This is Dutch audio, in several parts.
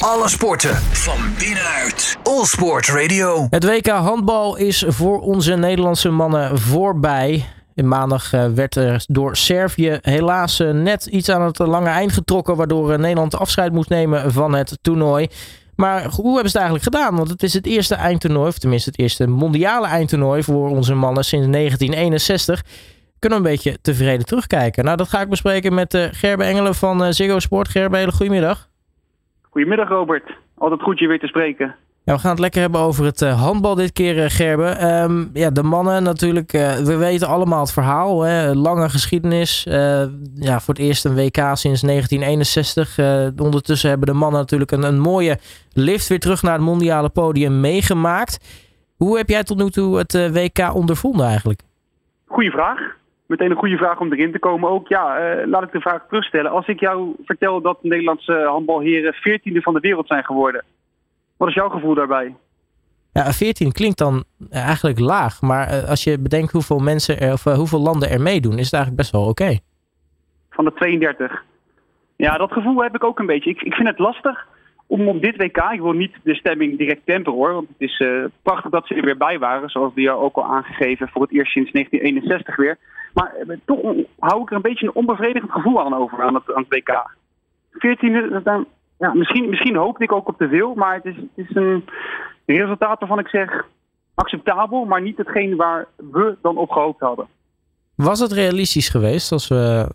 Alle sporten van binnenuit. All Sport Radio. Het WK handbal is voor onze Nederlandse mannen voorbij. In maandag eh, werd er door Servië helaas eh, net iets aan het lange eind getrokken, waardoor eh, Nederland afscheid moest nemen van het toernooi. Maar hoe hebben ze het eigenlijk gedaan? Want het is het eerste eindtoernooi, of tenminste het eerste mondiale eindtoernooi voor onze mannen sinds 1961. Kunnen we een beetje tevreden terugkijken. Nou, dat ga ik bespreken met Gerbe Engelen van Ziggo Sport. Gerbe, hele goedemiddag. Goedemiddag Robert. Altijd goed je weer te spreken. Ja, we gaan het lekker hebben over het uh, handbal dit keer, uh, Gerbe. Ehm, ja, de mannen natuurlijk, uh, we weten allemaal het verhaal. Hè? Lange geschiedenis. ja, voor het eerst een WK sinds 1961. ondertussen hebben de mannen natuurlijk een, een mooie lift weer terug naar het mondiale podium meegemaakt. Hoe heb jij tot nu toe het WK ondervonden eigenlijk? Goeie vraag meteen een goede vraag om erin te komen ook. Ja, uh, laat ik de vraag terugstellen. Als ik jou vertel dat de Nederlandse handbalheren 14e van de wereld zijn geworden, wat is jouw gevoel daarbij? Ja, 14 klinkt dan eigenlijk laag. Maar eh, als je bedenkt hoeveel mensen er, of uh, hoeveel landen er meedoen, is het eigenlijk best wel oké. Van de 32. Ja, dat gevoel heb ik ook een beetje. Ik, ik vind het lastig om op dit WK, ik wil niet de stemming direct temperen hoor, want het is uh, prachtig dat ze er weer bij waren, zoals jou ook al aangegeven, voor het eerst sinds 1961 weer. Maar eh, toch hou ik er een beetje een onbevredigend gevoel aan over aan het, aan het WK. 14e, dan, ja, misschien, misschien hoopte ik ook op te veel, maar het is, het is een resultaat waarvan ik zeg acceptabel, maar niet hetgeen waar we dan op gehoopt hadden. Was het realistisch geweest als we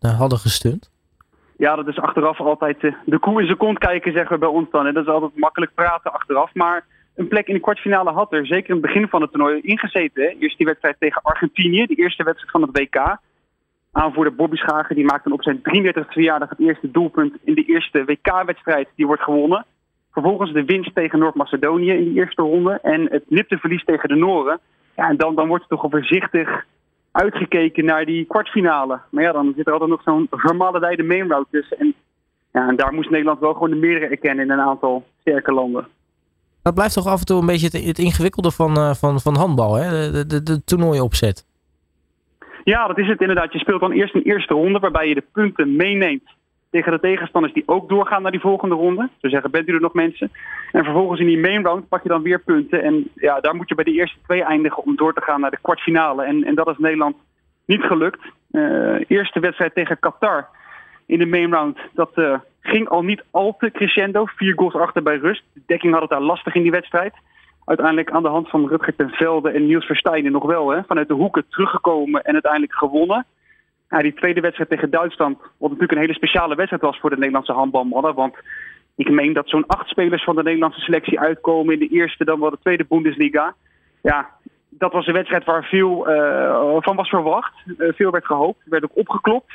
uh, hadden gestund? Ja, dat is achteraf altijd uh, de koe in zijn kont kijken, zeggen we bij ons dan. En dat is altijd makkelijk praten achteraf. Maar een plek in de kwartfinale had er zeker in het begin van het toernooi ingezeten. Eerst die wedstrijd tegen Argentinië, de eerste wedstrijd van het WK. Aanvoerder Bobby Schager die maakt dan op zijn 33e verjaardag het eerste doelpunt in de eerste WK-wedstrijd die wordt gewonnen. Vervolgens de winst tegen Noord-Macedonië in die eerste ronde en het nipte verlies tegen de Noren. Ja, en dan, dan wordt er toch al voorzichtig uitgekeken naar die kwartfinale. Maar ja, dan zit er altijd nog zo'n vermaledijde main route tussen. En, ja, en daar moest Nederland wel gewoon de meerdere erkennen in een aantal sterke landen. Dat blijft toch af en toe een beetje het, ingewikkelde van, uh, van, van handbal, hè? De, de, de toernooiopzet. Ja, dat is het inderdaad. Je speelt dan eerst een eerste ronde waarbij je de punten meeneemt tegen de tegenstanders die ook doorgaan naar die volgende ronde. Ze zeggen, bent u er nog mensen? En vervolgens in die main round pak je dan weer punten. En ja, daar moet je bij de eerste twee eindigen om door te gaan naar de kwartfinale. En, en dat is Nederland niet gelukt. Uh, eerste wedstrijd tegen Qatar in de main round. Dat uh, ging al niet al te crescendo. Vier goals achter bij rust. De dekking had het daar lastig in die wedstrijd. Uiteindelijk aan de hand van Rutger ten Velde en Niels Verstijnen nog wel. Hè, vanuit de hoeken teruggekomen en uiteindelijk gewonnen. Ja, die tweede wedstrijd tegen Duitsland, wat natuurlijk een hele speciale wedstrijd was voor de Nederlandse handbalmannen. Want ik meen dat zo'n acht spelers van de Nederlandse selectie uitkomen in de eerste, dan wel de tweede Bundesliga. Ja, dat was een wedstrijd waar veel uh, van was verwacht. Uh, veel werd gehoopt, werd ook opgeklopt.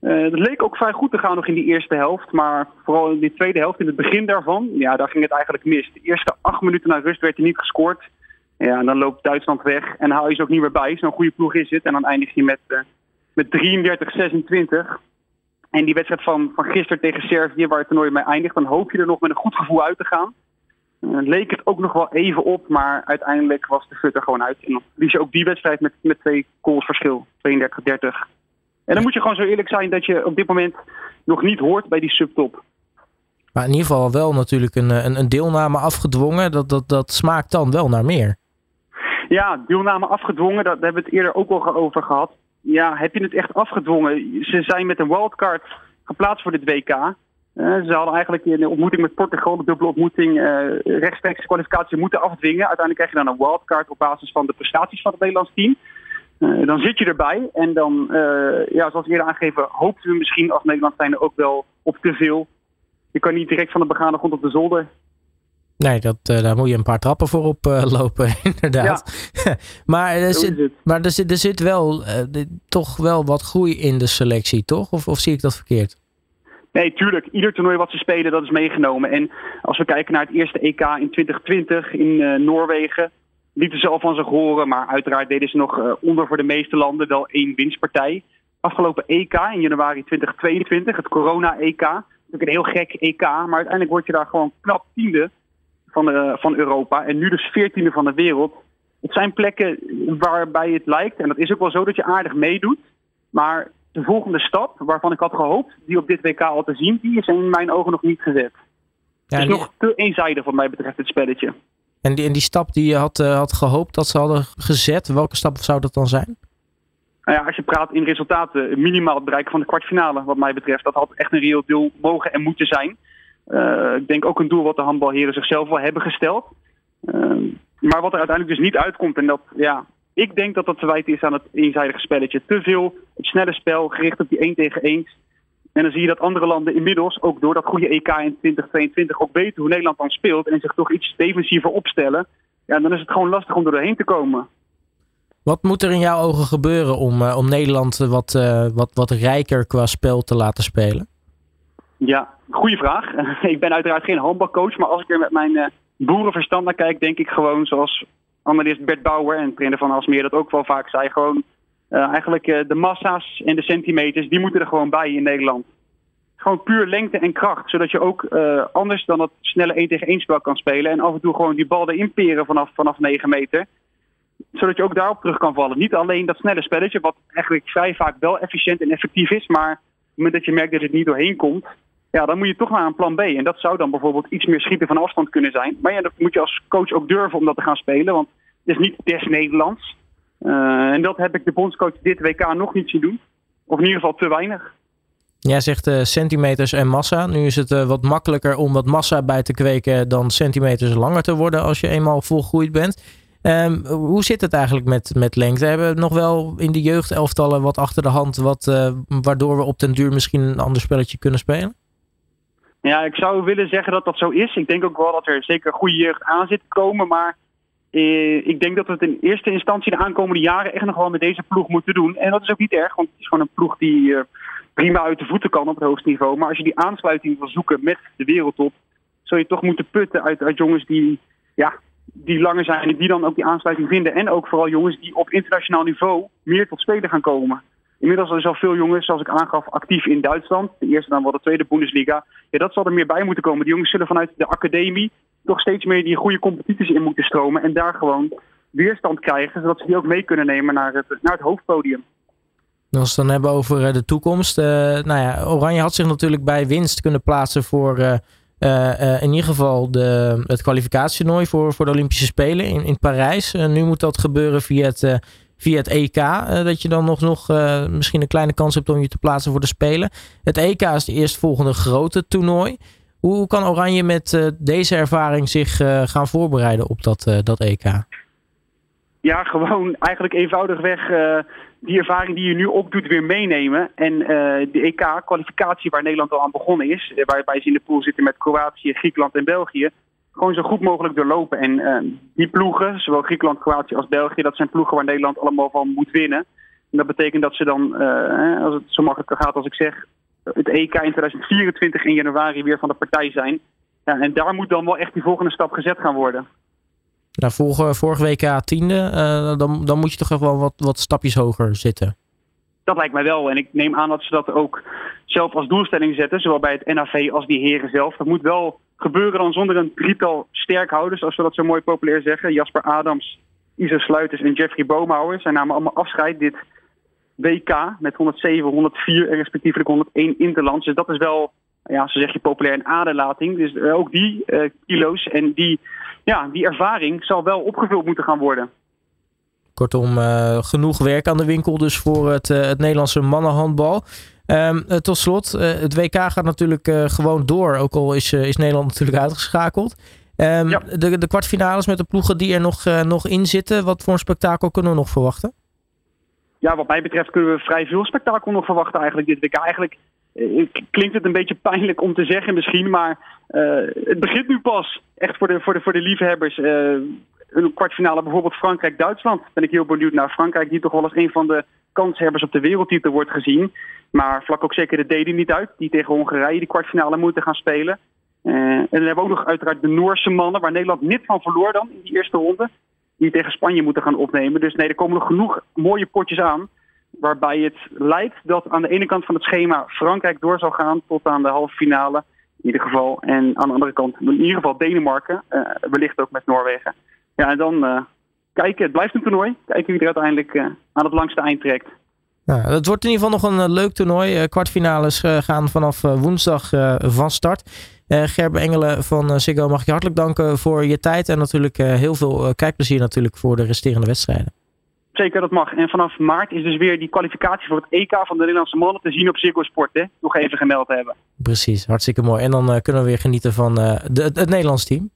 Uh, het leek ook vrij goed te gaan nog in die eerste helft. Maar vooral in die tweede helft, in het begin daarvan, ja, daar ging het eigenlijk mis. De eerste acht minuten na rust werd er niet gescoord. Ja, en dan loopt Duitsland weg en haal je ze ook niet meer bij. Zo'n goede ploeg is het. En dan eindig je met, met 33-26. En die wedstrijd van, van gisteren tegen Servië, waar het toernooi mee eindigt, dan hoop je er nog met een goed gevoel uit te gaan. Uh, leek het ook nog wel even op, maar uiteindelijk was de fut er gewoon uit. En dan liet je ook die wedstrijd met, met twee goals verschil, 32-30. En dan moet je gewoon zo eerlijk zijn dat je op dit moment nog niet hoort bij die subtop. Maar in ieder geval wel natuurlijk een, een, een deelname afgedwongen. Dat, dat, dat smaakt dan wel naar meer. Ja, deelname afgedwongen, daar hebben we het eerder ook al over gehad. Ja, heb je het echt afgedwongen? Ze zijn met een wildcard geplaatst voor dit WK. Uh, ze hadden eigenlijk in de ontmoeting met Portugal, de dubbele ontmoeting, uh, rechtstreeks kwalificatie moeten afdwingen. Uiteindelijk krijg je dan een wildcard op basis van de prestaties van het Nederlands team. Uh, dan zit je erbij en dan, ja, zoals eerder aangegeven, hoopten we misschien als Nederland zijnde ook wel op te veel. Je kan niet direct van de begane grond op de zolder. Nee, dat, uh, daar moet je een paar trappen voor op lopen, inderdaad. Ja. maar er zit, maar er zit, er zit wel toch wel wat groei in de selectie, toch? Of, of zie ik dat verkeerd? Nee, tuurlijk. Ieder toernooi wat ze spelen, dat is meegenomen. En als we kijken naar het eerste EK in 2020 in Noorwegen lieten ze al van zich horen, maar uiteraard deden ze nog onder voor de meeste landen wel één winstpartij. Afgelopen EK in januari 2022, het corona-EK. Natuurlijk een heel gek EK, maar uiteindelijk word je daar gewoon knap tiende van, de, van Europa. En nu dus veertiende van de wereld. Het zijn plekken waarbij het lijkt, en dat is ook wel zo, dat je aardig meedoet. Maar de volgende stap, waarvan ik had gehoopt die op dit WK al te zien, die is in mijn ogen nog niet gezet. het is nog te eenzijdig wat mij betreft, het spelletje. En die, en die stap die je had, had gehoopt dat ze hadden gezet, welke stap zou dat dan zijn? Nou ja, als je praat in resultaten, minimaal het bereiken van de kwartfinale, wat mij betreft. Dat had echt een reëel doel mogen en moeten zijn. Ik denk ook een doel wat de handbalheren zichzelf wel hebben gesteld. maar wat er uiteindelijk dus niet uitkomt, en dat, ja, ik denk dat dat te wijten is aan het eenzijdige spelletje. Te veel het snelle spel, gericht op die 1 tegen 1. En dan zie je dat andere landen inmiddels, ook door dat goede EK in 2022, ook weten hoe Nederland dan speelt. En zich toch iets defensiever opstellen. Ja, dan is het gewoon lastig om er doorheen te komen. Wat moet er in jouw ogen gebeuren om, uh, om Nederland wat, uh, wat, wat rijker qua spel te laten spelen? Ja, goede vraag. ik ben uiteraard geen handbalcoach, maar als ik er met mijn uh, boerenverstand naar kijk, denk ik gewoon zoals analist Bert Bauer en trainer van Alsmeer dat ook wel vaak zei. Gewoon uh, eigenlijk uh, de massa's en de centimeters, die moeten er gewoon bij in Nederland. Gewoon puur lengte en kracht, zodat je ook anders dan dat snelle 1 tegen 1 spel kan spelen. En af en toe gewoon die bal erin peren vanaf, vanaf 9 meter. Zodat je ook daarop terug kan vallen. Niet alleen dat snelle spelletje, wat eigenlijk vrij vaak wel efficiënt en effectief is. Maar op het moment dat je merkt dat het niet doorheen komt, ja, dan moet je toch naar een plan B. En dat zou dan bijvoorbeeld iets meer schieten van afstand kunnen zijn. Maar ja, dat moet je als coach ook durven om dat te gaan spelen. Want het is niet des Nederlands. Uh, en dat heb ik de bondscoach dit WK nog niet zien doen. Of in ieder geval te weinig. Jij zegt uh, centimeters en massa. Nu is het uh, wat makkelijker om wat massa bij te kweken dan centimeters langer te worden als je eenmaal volgroeid bent. Um, hoe zit het eigenlijk met, met lengte? Hebben we nog wel in de jeugdelftallen wat achter de hand, wat, waardoor we op den duur misschien een ander spelletje kunnen spelen? Ja, ik zou willen zeggen dat dat zo is. Ik denk ook wel dat er zeker goede jeugd aan zit te komen. Maar eh, ik denk dat we het in eerste instantie de aankomende jaren echt nog wel met deze ploeg moeten doen. En dat is ook niet erg, want het is gewoon een ploeg die uh, prima uit de voeten kan op het hoogste niveau. Maar als je die aansluiting wil zoeken met de wereldtop, zul je toch moeten putten uit, uit jongens die, ja, die langer zijn en die dan ook die aansluiting vinden. En ook vooral jongens die op internationaal niveau meer tot spelen gaan komen. Inmiddels zijn er veel jongens, zoals ik aangaf, actief in Duitsland. De eerste dan wel de tweede Bundesliga. Ja, dat zal er meer bij moeten komen. Die jongens zullen vanuit de academie toch steeds meer die goede competities in moeten stromen. En daar gewoon weerstand krijgen, zodat ze die ook mee kunnen nemen naar het, naar het hoofdpodium. Als we het dan hebben over eh, de toekomst. Uh, nou ja, Oranje had zich natuurlijk bij winst kunnen plaatsen voor uh, in ieder geval de, het kwalificatietoernooi voor, voor de Olympische Spelen in, in Parijs. nu moet dat gebeuren via het via het EK. Uh, dat je dan nog, nog uh, misschien een kleine kans hebt om je te plaatsen voor de Spelen. Het EK is de eerstvolgende grote toernooi. Hoe, kan Oranje met uh, deze ervaring zich gaan voorbereiden op dat, dat EK? Ja, gewoon eigenlijk eenvoudigweg die ervaring die je nu opdoet weer meenemen. En de EK-kwalificatie waar Nederland al aan begonnen is, waarbij ze in de pool zitten met Kroatië, Griekenland en België gewoon zo goed mogelijk doorlopen. En uh, die ploegen, zowel Griekenland, Kroatië als België, dat zijn ploegen waar Nederland allemaal van moet winnen. En dat betekent dat ze dan, uh, als het zo makkelijk gaat als ik zeg, het EK in 2024 in januari weer van de partij zijn. Ja, en daar moet dan wel echt die volgende stap gezet gaan worden. Nou, vorige, vorige WK tiende, uh, dan, dan moet je toch wel wat, wat stapjes hoger zitten. Dat lijkt mij wel. En ik neem aan dat ze dat ook zelf als doelstelling zetten, zowel bij het NAV als die heren zelf. Dat moet wel gebeuren dan zonder een drietal sterkhouders, zoals we dat zo mooi populair zeggen. Jasper Adams, Isa Sluiters en Jeffrey Boomhouwer. Zij namen allemaal afscheid dit WK met 107, 104 en respectievelijk 101 interlands. Dus dat is wel, ja, zo zeg je populair, een aderlating. Dus eh, ook die uh, kilo's en die, ja, die ervaring zal wel opgevuld moeten gaan worden. Kortom, uh, genoeg werk aan de winkel dus voor het, het Nederlandse mannenhandbal. Um, tot slot, uh, het WK gaat natuurlijk uh, gewoon door. Ook al is, is Nederland natuurlijk uitgeschakeld. Um, ja. de, de kwartfinales met de ploegen die er nog, nog in zitten. Wat voor een spektakel kunnen we nog verwachten? Ja, wat mij betreft kunnen we vrij veel spektakel nog verwachten eigenlijk dit WK. Eigenlijk klinkt het een beetje pijnlijk om te zeggen misschien. Maar het begint nu pas. Echt voor de, voor de, voor de liefhebbers. Een kwartfinale bijvoorbeeld Frankrijk-Duitsland. Ben ik heel benieuwd naar Frankrijk. Die toch wel als een van de kanshebbers op de wereldtitel wordt gezien. Maar vlak ook zeker de Deden niet uit, die tegen Hongarije die kwartfinale moeten gaan spelen. Uh, en dan hebben we ook nog uiteraard de Noorse mannen, waar Nederland niet van verloor dan in die eerste ronde. Die tegen Spanje moeten gaan opnemen. Dus nee, er komen nog genoeg mooie potjes aan. Waarbij het lijkt dat aan de ene kant van het schema Frankrijk door zal gaan tot aan de halve finale. In ieder geval. En aan de andere kant in ieder geval Denemarken. Uh, wellicht ook met Noorwegen. Ja, en dan uh, kijken. Het blijft een toernooi. Kijken wie er uiteindelijk aan het langste eind trekt. Nou, het wordt in ieder geval nog een leuk toernooi. kwartfinales gaan vanaf woensdag van start. Gerbe Engelen van Ziggo mag ik je hartelijk danken voor je tijd. En natuurlijk heel veel kijkplezier natuurlijk voor de resterende wedstrijden. Zeker, dat mag. En vanaf maart is dus weer die kwalificatie voor het EK van de Nederlandse mannen te zien op Ziggo Sport. Hè? Nog even gemeld hebben. Precies, hartstikke mooi. En dan kunnen we weer genieten van de, het Nederlands team.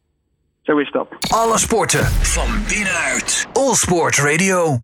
Zo is dat. Alle sporten van binnenuit. All Sport Radio.